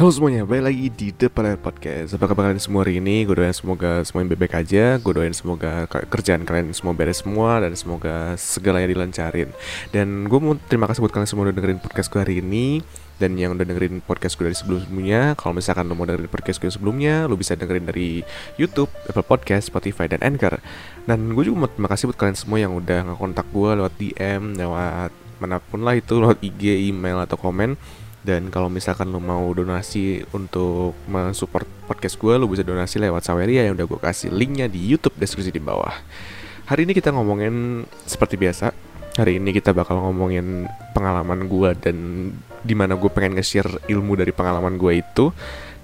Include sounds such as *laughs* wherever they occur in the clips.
Halo semuanya, balik lagi di Depan Layar Podcast. Apa kabar kalian semua hari ini? Gue doain semoga semuanya baik-baik aja. Gue doain semoga ke- kerjaan kalian semua beres semua Dan semoga segalanya dilancarin. Dan gue mau terima kasih buat kalian semua udah dengerin podcast gue hari ini. Dan yang udah dengerin podcast gue dari sebelum-sebelumnya Kalau misalkan lo mau dengerin podcast gue sebelumnya Lo bisa dengerin dari Youtube, Apple Podcast, Spotify, dan Anchor. Dan gue juga mau terima kasih buat kalian semua yang udah ngekontak gue lewat DM Lewat mana pun lah itu, lewat IG, email, atau komen dan kalau misalkan lo mau donasi untuk mensupport podcast gue, lo bisa donasi lewat Saweria yang udah gue kasih linknya di YouTube deskripsi di bawah. Hari ini kita ngomongin seperti biasa. Hari ini kita bakal ngomongin pengalaman gue dan di mana gue pengen nge-share ilmu dari pengalaman gue itu.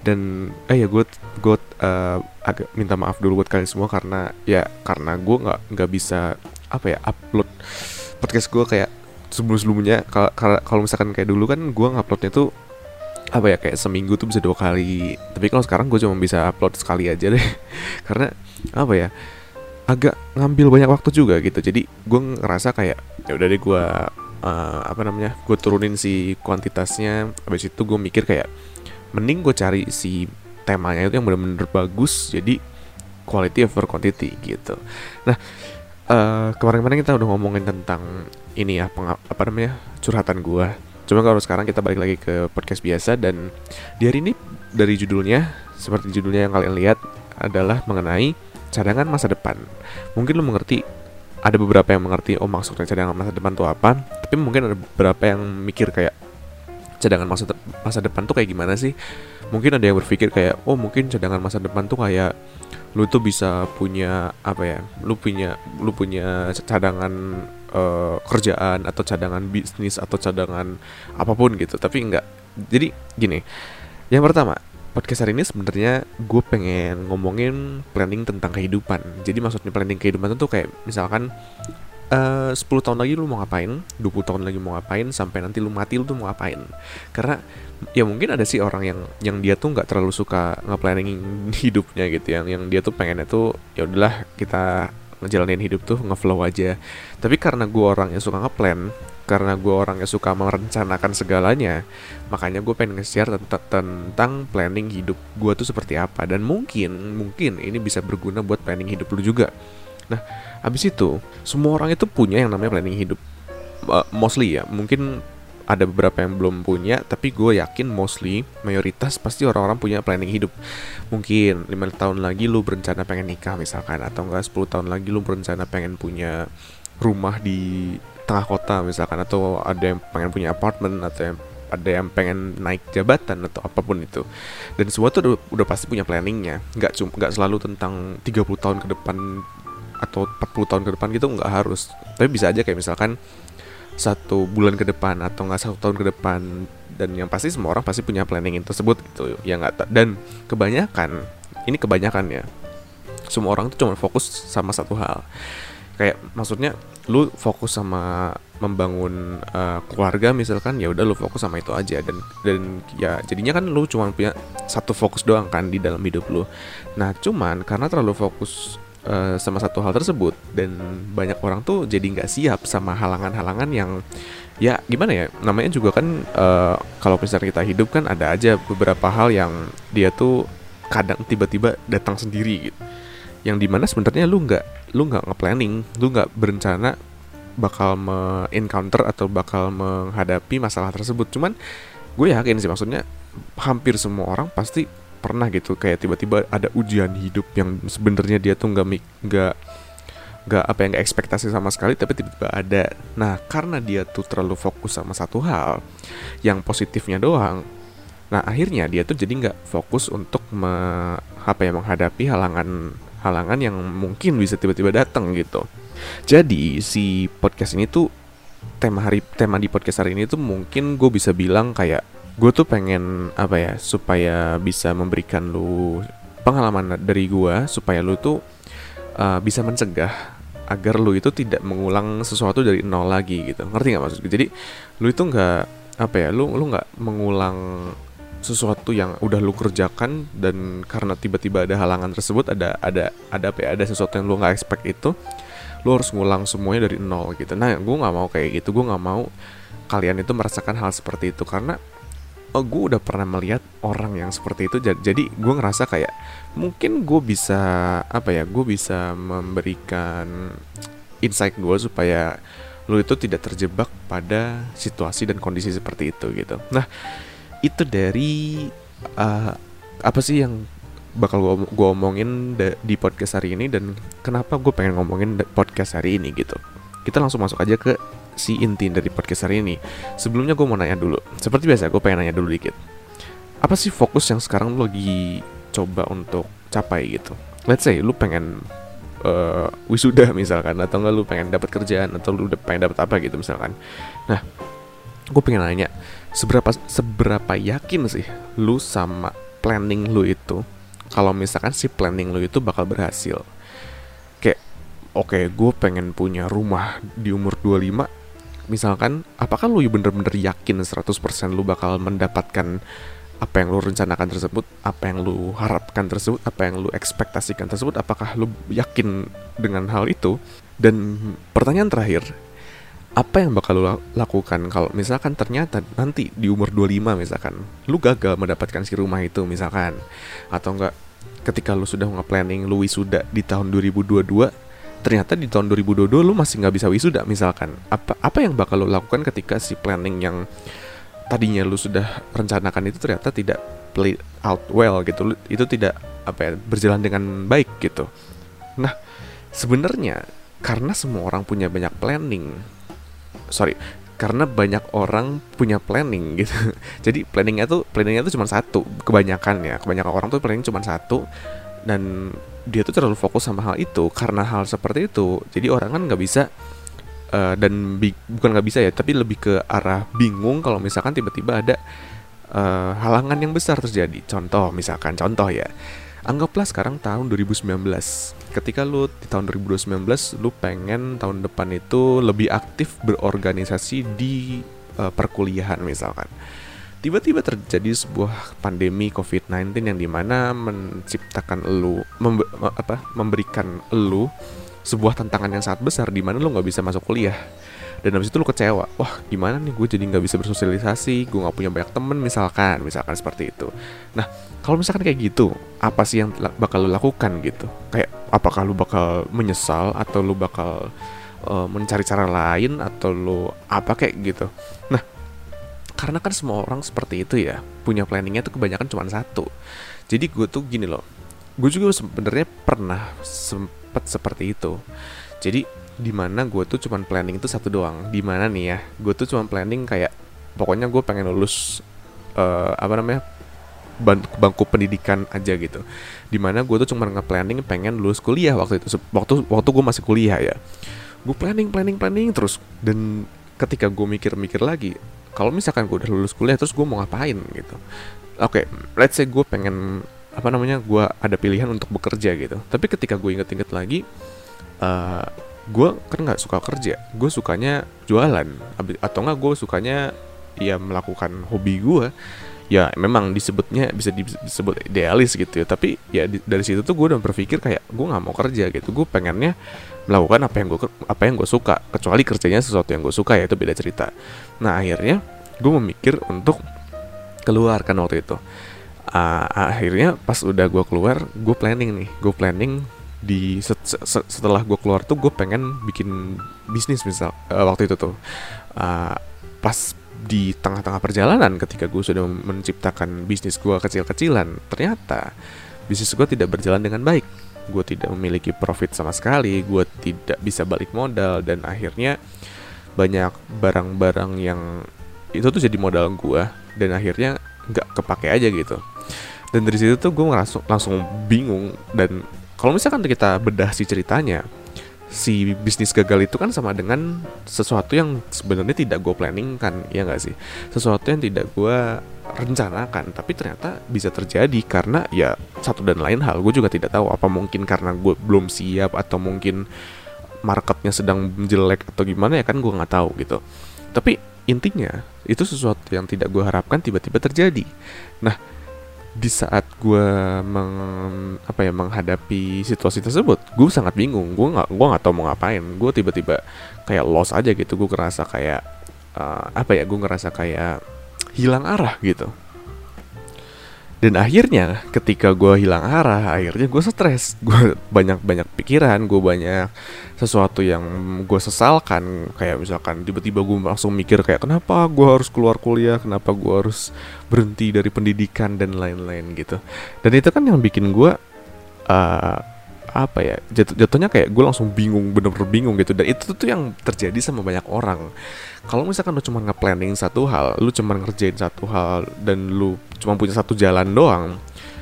Dan eh ya gue gue uh, agak minta maaf dulu buat kalian semua karena ya karena gue nggak nggak bisa apa ya upload podcast gue kayak sebelum sebelumnya kalau misalkan kayak dulu kan gue nguploadnya tuh apa ya kayak seminggu tuh bisa dua kali. Tapi kalau sekarang gue cuma bisa upload sekali aja deh. *laughs* Karena apa ya agak ngambil banyak waktu juga gitu. Jadi gue ngerasa kayak ya udah deh gue uh, apa namanya gue turunin si kuantitasnya. Habis itu gue mikir kayak mending gue cari si temanya itu yang bener-bener bagus jadi quality over quantity gitu. Nah uh, kemarin-kemarin kita udah ngomongin tentang ini ya peng, apa namanya curhatan gua. Cuma kalau sekarang kita balik lagi ke podcast biasa dan di hari ini dari judulnya seperti judulnya yang kalian lihat adalah mengenai cadangan masa depan. Mungkin lo mengerti ada beberapa yang mengerti oh maksudnya cadangan masa depan itu apa, tapi mungkin ada beberapa yang mikir kayak cadangan masa masa depan tuh kayak gimana sih? Mungkin ada yang berpikir kayak oh mungkin cadangan masa depan tuh kayak lu tuh bisa punya apa ya? Lu punya lu punya cadangan uh, kerjaan atau cadangan bisnis atau cadangan apa pun gitu. Tapi enggak. Jadi gini yang pertama podcast hari ini sebenarnya gue pengen ngomongin planning tentang kehidupan. Jadi maksudnya planning kehidupan itu kayak misalkan uh, 10 tahun lagi lu mau ngapain 20 tahun lagi mau ngapain sampai nanti lu mati lu tuh mau ngapain. Karena ya mungkin ada sih orang yang yang dia tuh nggak terlalu suka nge-planning *laughs* hidupnya gitu. Yang yang dia tuh pengennya tuh ya udahlah kita ngejalanin hidup tuh ngeflow aja. Tapi karena gue orang yang suka ngeplan karena gue orang yang suka merencanakan segalanya makanya gue pengen nge-share tentang, tentang planning hidup gue tuh seperti apa. Dan mungkin mungkin ini bisa berguna buat planning hidup lu juga. Nah habis itu semua orang itu punya yang namanya planning hidup. Uh, mostly ya mungkin ada beberapa yang belum punya tapi gue yakin mostly mayoritas pasti orang-orang punya planning hidup. Mungkin lima tahun lagi lu berencana pengen nikah misalkan atau enggak 10 tahun lagi lu berencana pengen punya rumah di tengah kota misalkan atau ada yang pengen punya apartemen atau yang ada yang pengen naik jabatan atau apa pun itu. Dan semua tuh udah, udah pasti punya planningnya. Nggak cuma nggak selalu tentang 30 tahun ke depan atau 40 tahun ke depan gitu nggak harus. Tapi bisa aja kayak misalkan satu bulan ke depan atau nggak satu tahun ke depan. Dan yang pasti semua orang pasti punya planning tersebut gitu ya nggak dan kebanyakan ini kebanyakan ya semua orang tuh cuma fokus sama satu hal. Kayak maksudnya lu fokus sama membangun uh, keluarga misalkan ya udah lu fokus sama itu aja. Dan dan ya jadinya kan lu cuma punya satu fokus doang kan di dalam hidup lu. Nah cuman karena terlalu fokus uh, sama satu hal tersebut. Dan banyak orang tuh jadi nggak siap sama halangan-halangan yang ya gimana ya namanya juga kan uh, kalau misalnya kita hidup kan ada aja beberapa hal yang dia tuh kadang tiba-tiba datang sendiri gitu. Yang di mana sebenarnya lu nggak lu nggak nge-planning lu nggak berencana bakal me-encounter atau bakal menghadapi masalah tersebut. Cuman gue yakin sih maksudnya hampir semua orang pasti pernah gitu kayak tiba-tiba ada ujian hidup yang sebenarnya dia tuh nggak nggak nggak apa yang nggak ekspektasi sama sekali tapi tiba-tiba ada. Nah karena dia tuh terlalu fokus sama satu hal yang positifnya doang nah akhirnya dia tuh jadi nggak fokus untuk me, apa ya menghadapi halangan halangan yang mungkin bisa tiba-tiba datang gitu. Jadi si podcast ini tuh tema hari tema di podcast hari ini tuh mungkin gue bisa bilang kayak gue tuh pengen apa ya supaya bisa memberikan lu pengalaman dari gue supaya lu tuh uh, bisa mencegah agar lu itu tidak mengulang sesuatu dari nol lagi gitu. Ngerti nggak maksud gue jadi lu itu nggak apa ya lu lu nggak mengulang sesuatu yang udah lu kerjakan dan karena tiba-tiba ada halangan tersebut ada ada ada apa ya ada sesuatu yang lu nggak expect itu lu harus ngulang semuanya dari nol gitu. Nah gue nggak mau kayak gitu. Gue nggak mau kalian itu merasakan hal seperti itu. Karena oh, gue udah pernah melihat orang yang seperti itu jadi gue ngerasa kayak mungkin gue bisa apa ya gue bisa memberikan insight gue supaya lu itu tidak terjebak pada situasi dan kondisi seperti itu gitu. Nah, itu dari uh, apa sih yang bakal gue omongin di podcast hari ini dan kenapa gue pengen ngomongin podcast hari ini gitu. Kita langsung masuk aja ke si inti dari podcast hari ini. Sebelumnya gue mau nanya dulu. Seperti biasa gue pengen nanya dulu dikit. Apa sih fokus yang sekarang lu lagi coba untuk capai gitu? Let's say lu pengen uh, wisuda misalkan atau enggak lu pengen dapat kerjaan atau lu udah pengen dapat apa gitu misalkan nah gue pengen nanya seberapa seberapa yakin sih lu sama planning lu itu kalau misalkan si planning lu itu bakal berhasil kayak oke okay, gue pengen punya rumah di umur 25 misalkan apakah lu bener-bener yakin 100% lu bakal mendapatkan apa yang lu rencanakan tersebut, apa yang lu harapkan tersebut, apa yang lu ekspektasikan tersebut, apakah lu yakin dengan hal itu? Dan pertanyaan terakhir, apa yang bakal lu lakukan kalau misalkan ternyata nanti di umur 25 misalkan lu gagal mendapatkan si rumah itu misalkan atau enggak ketika lu sudah nge-planning lu wisuda di tahun 2022 ternyata di tahun 2022 lu masih nggak bisa wisuda misalkan. Apa apa yang bakal lu lakukan ketika si planning yang tadinya lu sudah rencanakan itu ternyata tidak play out well gitu? Itu tidak apa ya berjalan dengan baik gitu. Nah sebenarnya karena semua orang punya banyak planning sorry karena banyak orang punya planning *laughs* gitu. Jadi planningnya tuh planningnya tuh cuma satu kebanyakan ya. Kebanyakan orang tuh planning cuma satu dan dia tuh terlalu fokus sama hal itu. Karena hal seperti itu jadi orang kan nggak bisa uh, dan bukan nggak bisa ya tapi lebih ke arah bingung kalau misalkan tiba-tiba ada uh, halangan yang besar terjadi. Contoh misalkan contoh ya. Anggaplah sekarang tahun 2019 ketika lu di tahun 2019 lu pengen tahun depan itu lebih aktif berorganisasi di uh, perkuliahan misalkan tiba-tiba terjadi sebuah pandemi COVID-19 yang di mana menciptakan lu membe apa memberikan lu sebuah tantangan yang sangat besar di mana lo nggak bisa masuk kuliah. Dan habis itu lo kecewa wah gimana nih gue jadi nggak bisa bersosialisasi gue nggak punya banyak temen misalkan misalkan seperti itu. Nah kalau misalkan kayak gitu apa sih yang bakal lo lakukan gitu? Kayak apakah lo bakal menyesal atau lo bakal uh, mencari cara lain atau lo apa kayak gitu? Nah karena kan semua orang seperti itu ya. Punya planningnya tuh kebanyakan cuma satu. Jadi gue tuh gini loh gue juga sebenarnya pernah cepet seperti itu. Jadi di mana gue tuh cuman planning itu satu doang. Di mana nih ya gue tuh cuman planning kayak pokoknya gue pengen lulus uh, apa namanya bangku pendidikan aja gitu. Di mana gue tuh cuma nge-planning pengen lulus kuliah waktu itu waktu waktu gue masih kuliah ya. Gue planning planning planning terus. Dan ketika gue mikir-mikir lagi kalau misalkan gue udah lulus kuliah terus gue mau ngapain gitu. Oke okay, let's say gue pengen apa namanya gue ada pilihan untuk bekerja gitu. Tapi ketika gue inget-inget lagi uh, eh, gue kan nggak suka kerja. Gue sukanya jualan. Atau nggak gue sukanya ya melakukan hobi gue ya memang disebutnya bisa disebut idealis gitu ya. Tapi ya di, dari situ tuh gue udah berpikir kayak gue nggak mau kerja gitu. Gue pengennya melakukan apa yang gue apa yang gue suka. Kecuali kerjanya sesuatu yang gue suka ya itu beda cerita. Nah akhirnya gue memikir untuk keluarkan waktu itu. Uh, akhirnya pas udah gue keluar gue planning nih gue planning di set, set, setelah gue keluar tuh gue pengen bikin bisnis misal uh, waktu itu tuh. Uh, pas di tengah-tengah perjalanan ketika gue sudah menciptakan bisnis gue kecil-kecilan ternyata bisnis gue tidak berjalan dengan baik. Gue tidak memiliki profit sama sekali gue tidak bisa balik modal dan akhirnya banyak barang-barang yang itu tuh jadi modal gue dan akhirnya nggak kepake aja gitu. Dan dari situ tuh gue langsung langsung bingung dan kalau misalkan kita bedah si ceritanya si bisnis gagal itu kan sama dengan sesuatu yang sebenarnya tidak gue planning kan ya nggak sih? Sesuatu yang tidak gue rencanakan tapi ternyata bisa terjadi karena ya satu dan lain hal. Gue juga tidak tahu apa mungkin karena gue belum siap atau mungkin marketnya sedang jelek atau gimana ya kan gue nggak tahu gitu. Tapi intinya itu sesuatu yang tidak gue harapkan tiba-tiba terjadi. Nah di saat gue meng, apa ya menghadapi situasi tersebut gue sangat bingung. Gue nggak gue nggak tahu mau ngapain. Gue tiba-tiba kayak lost aja gitu. Gue ngerasa kayak uh, apa ya gue ngerasa kayak hilang arah gitu dan akhirnya ketika gue hilang arah akhirnya gue stres. *laughs* Gue banyak banyak pikiran gue banyak sesuatu yang gue sesalkan. Kayak misalkan tiba-tiba gue langsung mikir kayak kenapa gue harus keluar kuliah? Kenapa gue harus berhenti dari pendidikan? Dan lain-lain gitu. Dan itu kan yang bikin gue uh, apa ya jatuh jatuhnya kayak gue langsung bingung bener-bener bingung gitu. Dan itu tuh yang terjadi sama banyak orang. Kalau misalkan lu cuma nge-planning satu hal lu cuma ngerjain satu hal dan lu cuma punya satu jalan doang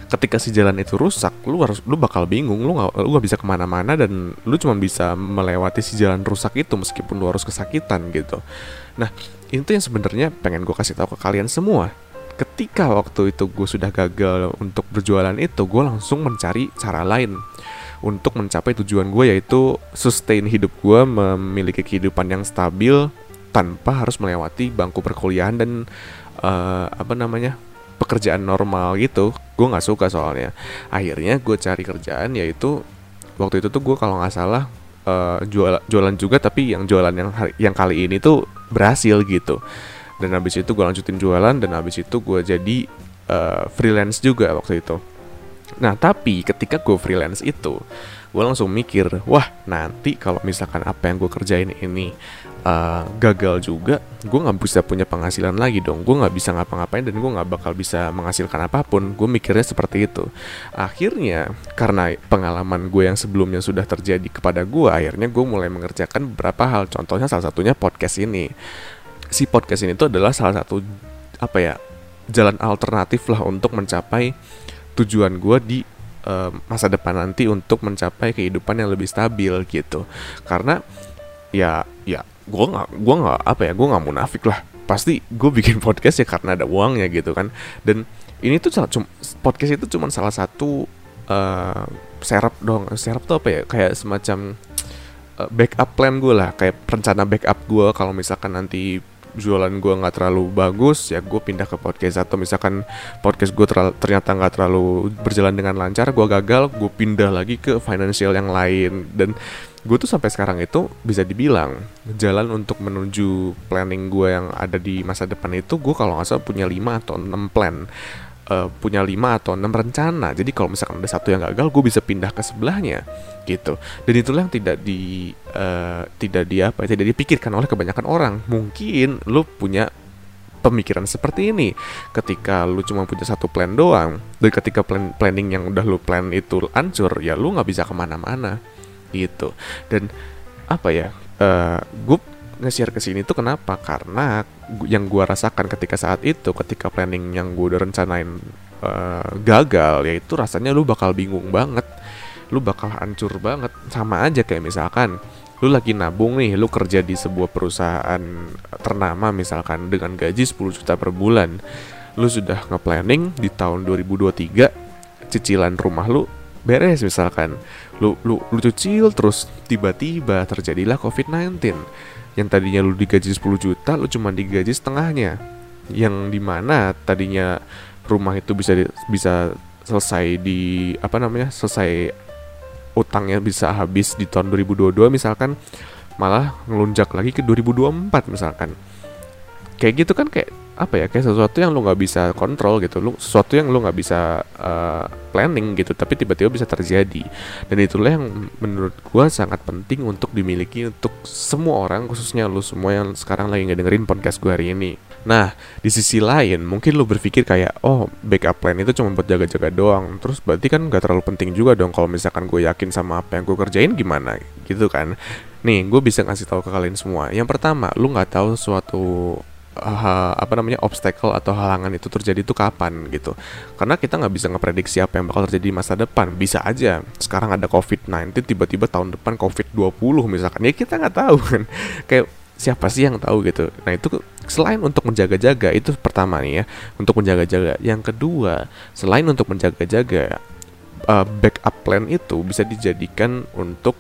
ketika si jalan itu rusak lu harus lu bakal bingung. Lu gak, lu gak bisa ke mana-mana dan lu cuma bisa melewati si jalan rusak itu meskipun lu harus kesakitan gitu. Nah itu yang sebenarnya pengen gue kasih tahu ke kalian semua. Ketika waktu itu gue sudah gagal untuk berjualan itu gue langsung mencari cara lain untuk mencapai tujuan gue yaitu sustain hidup gue memiliki kehidupan yang stabil tanpa harus melewati bangku perkuliahan dan uh, apa namanya pekerjaan normal gitu. Gue nggak suka soalnya. Akhirnya gue cari kerjaan yaitu waktu itu tuh gue kalau nggak salah uh, jual jualan juga tapi yang jualan yang yang kali ini tuh berhasil gitu. Dan habis itu gue lanjutin jualan dan habis itu gue jadi uh, freelance juga waktu itu Nah, tapi ketika gue freelance itu, gue langsung mikir, wah nanti kalau misalkan apa yang gue kerjain ini uh, gagal juga, gue nggak bisa punya penghasilan lagi dong. Gue nggak bisa ngapa-ngapain dan gue nggak bakal bisa menghasilkan apa pun. Gue mikirnya seperti itu. Akhirnya, karena pengalaman gue yang sebelumnya sudah terjadi kepada gue, akhirnya gue mulai mengerjakan beberapa hal. Contohnya salah satunya podcast ini. Si podcast ini tuh adalah salah satu apa ya jalan alternatif lah untuk mencapai tujuan gue di uh, masa depan nanti untuk mencapai kehidupan yang lebih stabil gitu. Karena ya ya gue nggak gue nggak apa ya gue nggak munafik lah. Pasti gue bikin *laughs* podcast ya karena ada uangnya gitu kan. Dan ini tuh podcast itu cuma salah satu uh, serap dong serap tuh apa ya kayak semacam uh, backup plan gue lah. Kayak rencana backup gue kalau misalkan nanti jualan gue nggak terlalu bagus ya gue pindah ke podcast. Atau misalkan podcast gue ternyata nggak terlalu berjalan dengan lancar gue gagal gue pindah lagi ke financial yang lain. Dan gue tuh sampai sekarang itu bisa dibilang jalan untuk menuju planning gue yang ada di masa depan itu gue kalau nggak salah punya 5 atau 6 plan uh, punya lima atau enam rencana. Jadi kalau misalkan ada satu yang gagal, gue bisa pindah ke sebelahnya, gitu. Dan itulah yang tidak di uh, tidak di apa, tidak dipikirkan oleh kebanyakan orang. Mungkin lu punya pemikiran seperti ini ketika lu cuma punya satu plan doang dan ketika plan planning yang udah lu plan itu hancur ya lu nggak bisa ke mana-mana gitu dan apa ya uh, eh, gue nge-share ke sini tuh kenapa? Karena yang gue rasakan ketika saat itu, ketika planning yang gue udah rencanain uh, gagal, yaitu rasanya lu bakal bingung banget, lu bakal hancur banget. Sama aja kayak misalkan lu lagi nabung nih, lu kerja di sebuah perusahaan ternama misalkan dengan gaji 10 juta per bulan. Lu sudah nge-planning di tahun 2023 cicilan rumah lu beres misalkan. Lu lu lu cicil terus tiba-tiba terjadilah COVID-19 yang tadinya lu digaji 10 juta lu cuma digaji setengahnya. Yang di mana tadinya rumah itu bisa bisa selesai di apa namanya selesai utangnya bisa habis di tahun 2022 misalkan malah ngelunjak lagi ke 2024 misalkan. Kayak gitu kan kayak apa ya kayak sesuatu yang lo nggak bisa kontrol gitu. Lo sesuatu yang lo nggak bisa uh, planning gitu tapi tiba-tiba bisa terjadi. Dan itulah yang menurut gue sangat penting untuk dimiliki untuk semua orang khususnya lo semua yang sekarang lagi nggak dengerin podcast gue hari ini. Nah di sisi lain mungkin lo berpikir kayak oh backup plan itu cuma buat jaga-jaga doang. Terus berarti kan nggak terlalu penting juga dong kalau misalkan gue yakin sama apa yang gue kerjain gimana gitu kan. Nih gue bisa ngasih tahu ke kalian semua. Yang pertama lo nggak tahu suatu uh, apa namanya obstacle atau halangan itu terjadi itu kapan gitu. Karena kita nggak bisa ngeprediksi apa yang bakal terjadi di masa depan. Bisa aja sekarang ada covid 19 tiba-tiba tahun depan covid 20 misalkan. Ya kita nggak tahu kan. *laughs* Kayak siapa sih yang tahu gitu. Nah itu selain untuk menjaga-jaga itu pertama nih ya untuk menjaga-jaga. Yang kedua selain untuk menjaga-jaga uh, backup plan itu bisa dijadikan untuk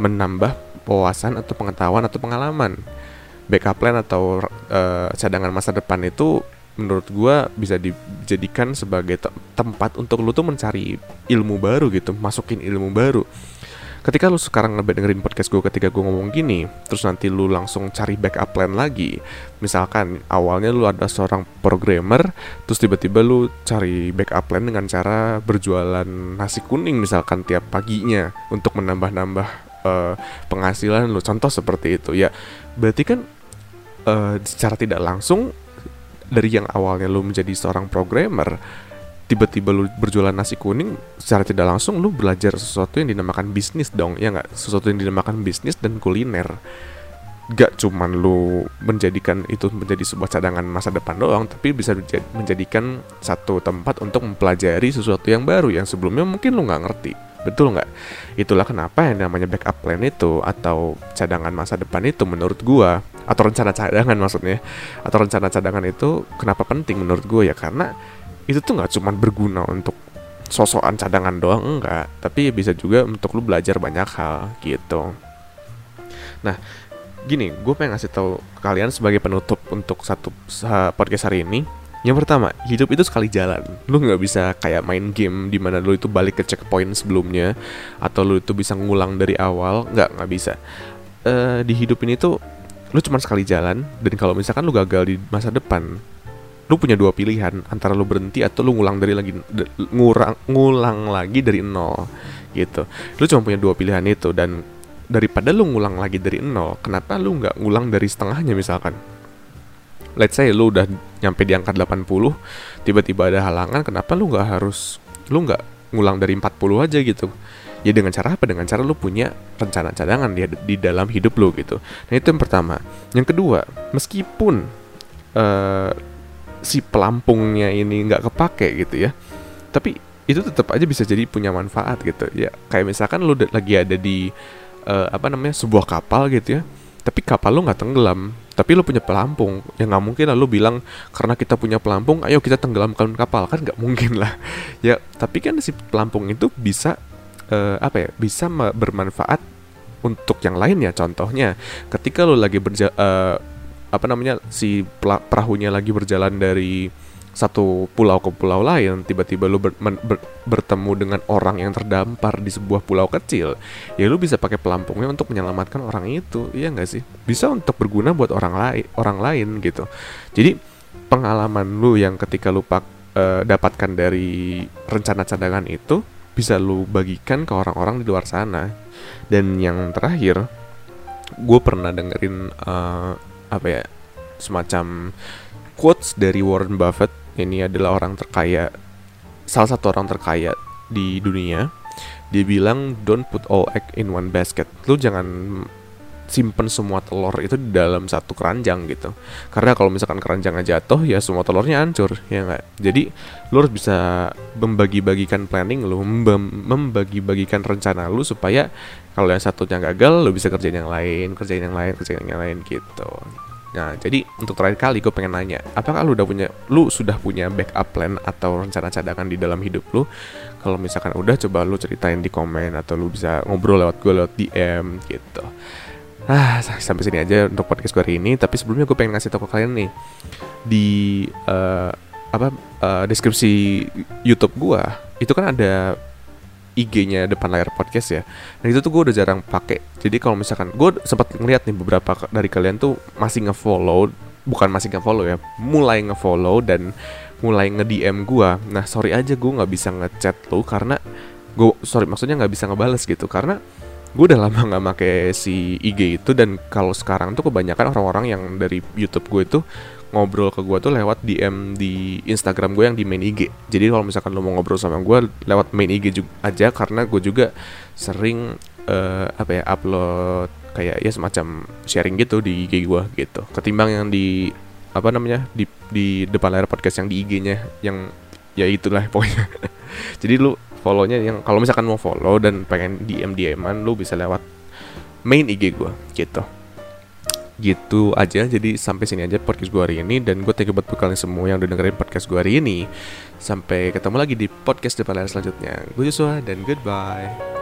menambah wawasan atau pengetahuan atau pengalaman backup plan atau uh, cadangan masa depan itu menurut gue bisa dijadikan sebagai te tempat untuk lu tuh mencari ilmu baru gitu masukin ilmu baru. Ketika lu sekarang dengerin podcast gue ketika gue ngomong gini terus nanti lu langsung cari backup plan lagi. Misalkan awalnya lu ada seorang programmer terus tiba-tiba lu cari backup plan dengan cara berjualan nasi kuning misalkan tiap paginya untuk menambah-nambah uh, penghasilan lu. Contoh seperti itu ya. Berarti kan uh, secara tidak langsung dari yang awalnya lu menjadi seorang programmer tiba-tiba lu berjualan nasi kuning secara tidak langsung lu belajar sesuatu yang dinamakan bisnis dong ya nggak? Sesuatu yang dinamakan bisnis dan kuliner. Gak cuman lu menjadikan itu menjadi sebuah cadangan masa depan doang tapi bisa menjadikan satu tempat untuk mempelajari sesuatu yang baru yang sebelumnya mungkin lu nggak ngerti betul nggak? Itulah kenapa yang namanya backup plan itu atau cadangan masa depan itu menurut gua atau rencana cadangan maksudnya atau rencana cadangan itu kenapa penting menurut gua ya? Karena itu tuh nggak cuma berguna untuk sosokan cadangan doang enggak tapi bisa juga untuk lu belajar banyak hal gitu. Nah gini gue pengen ngasih tahu kalian sebagai penutup untuk satu podcast hari ini yang pertama, hidup itu sekali jalan. Lu nggak bisa kayak main game di mana lu itu balik ke checkpoint sebelumnya atau lu itu bisa ngulang dari awal. Nggak, nggak bisa. Uh, di hidup ini tuh lu cuma sekali jalan dan kalau misalkan lu gagal di masa depan, lu punya dua pilihan antara lu berhenti atau lu ngulang dari lagi ngurang ngulang lagi dari nol gitu. Lu cuma punya dua pilihan itu dan daripada lu ngulang lagi dari nol, kenapa lu nggak ngulang dari setengahnya misalkan? Let's say lu udah nyampe di angka 80 tiba-tiba ada halangan kenapa lu nggak harus lu nggak ngulang dari 40 aja gitu? Ya dengan cara apa? Dengan cara lu punya rencana cadangan di, di dalam hidup lu gitu. Nah itu yang pertama. Yang kedua meskipun uh, si pelampungnya ini nggak kepake gitu ya tapi itu tetap aja bisa jadi punya manfaat gitu. Ya kayak misalkan lu lagi ada di uh, apa namanya sebuah kapal gitu ya tapi kapal lu nggak tenggelam tapi lu punya pelampung. Ya nggak mungkin lah lu bilang karena kita punya pelampung ayo kita tenggelamkan kapal. Kan nggak mungkin lah. *laughs* Ya tapi kan si pelampung itu bisa uh, apa ya bisa bermanfaat untuk yang lain ya contohnya. Ketika lu lagi berja uh, apa namanya si perahunya lagi berjalan dari satu pulau ke pulau lain tiba-tiba lu ber, ber, bertemu dengan orang yang terdampar di sebuah pulau kecil ya lu bisa pakai pelampungnya untuk menyelamatkan orang itu iya nggak sih? Bisa untuk berguna buat orang lain orang lain gitu. Jadi pengalaman lu yang ketika lu pak, uh, dapatkan dari rencana cadangan itu bisa lu bagikan ke orang-orang di luar sana. Dan yang terakhir gue pernah dengerin uh, apa ya semacam quotes dari Warren Buffett ini adalah orang terkaya salah satu orang terkaya di dunia. Dia bilang don't put all egg in one basket. Lu jangan simpen semua telur itu di dalam satu keranjang gitu. Karena kalau misalkan keranjangnya jatuh ya semua telurnya hancur ya nggak? Jadi lu harus bisa membagi-bagikan planning lu membagi-bagikan rencana lu supaya kalau yang satunya gagal lu bisa kerjain yang lain kerjain yang lain kerjain yang lain gitu Nah, jadi untuk terakhir kali gue pengen nanya, apakah lu udah punya, lu sudah punya backup plan atau rencana cadangan di dalam hidup lu? Kalau misalkan udah, coba lu ceritain di komen atau lu bisa ngobrol lewat gue lewat DM gitu. Ah, sampai sini aja untuk podcast gue hari ini. Tapi sebelumnya gue pengen ngasih tau ke kalian nih di uh, apa uh, deskripsi YouTube gue itu kan ada IG-nya depan layar podcast ya. Nah itu tuh gue udah jarang pakai. Jadi kalau misalkan gue sempat ngeliat nih beberapa dari kalian tuh masih ngefollow, bukan masih ngefollow ya, mulai ngefollow dan mulai nge-DM gue. Nah sorry aja gue nggak bisa ngechat lo karena gue sorry maksudnya nggak bisa ngebales gitu karena gue udah lama nggak make si IG itu dan kalau sekarang tuh kebanyakan orang-orang yang dari YouTube gue itu ngobrol ke gue tuh lewat DM di Instagram gue yang di main IG. Jadi kalau misalkan lo mau ngobrol sama gue lewat main IG juga aja karena gue juga sering uh, apa ya upload kayak ya semacam sharing gitu di IG gue gitu. Ketimbang yang di apa namanya di di depan layar podcast yang di IG-nya yang ya itulah *laughs* pokoknya. Jadi lu follownya yang kalau misalkan mau follow dan pengen DM DM-an lu bisa lewat main IG gue gitu gitu aja. Jadi sampai sini aja podcast gue hari ini dan gue thank you buat kalian semua yang udah dengerin podcast gue hari ini. Sampai ketemu lagi di podcast depan layar selanjutnya. Gue Joshua dan goodbye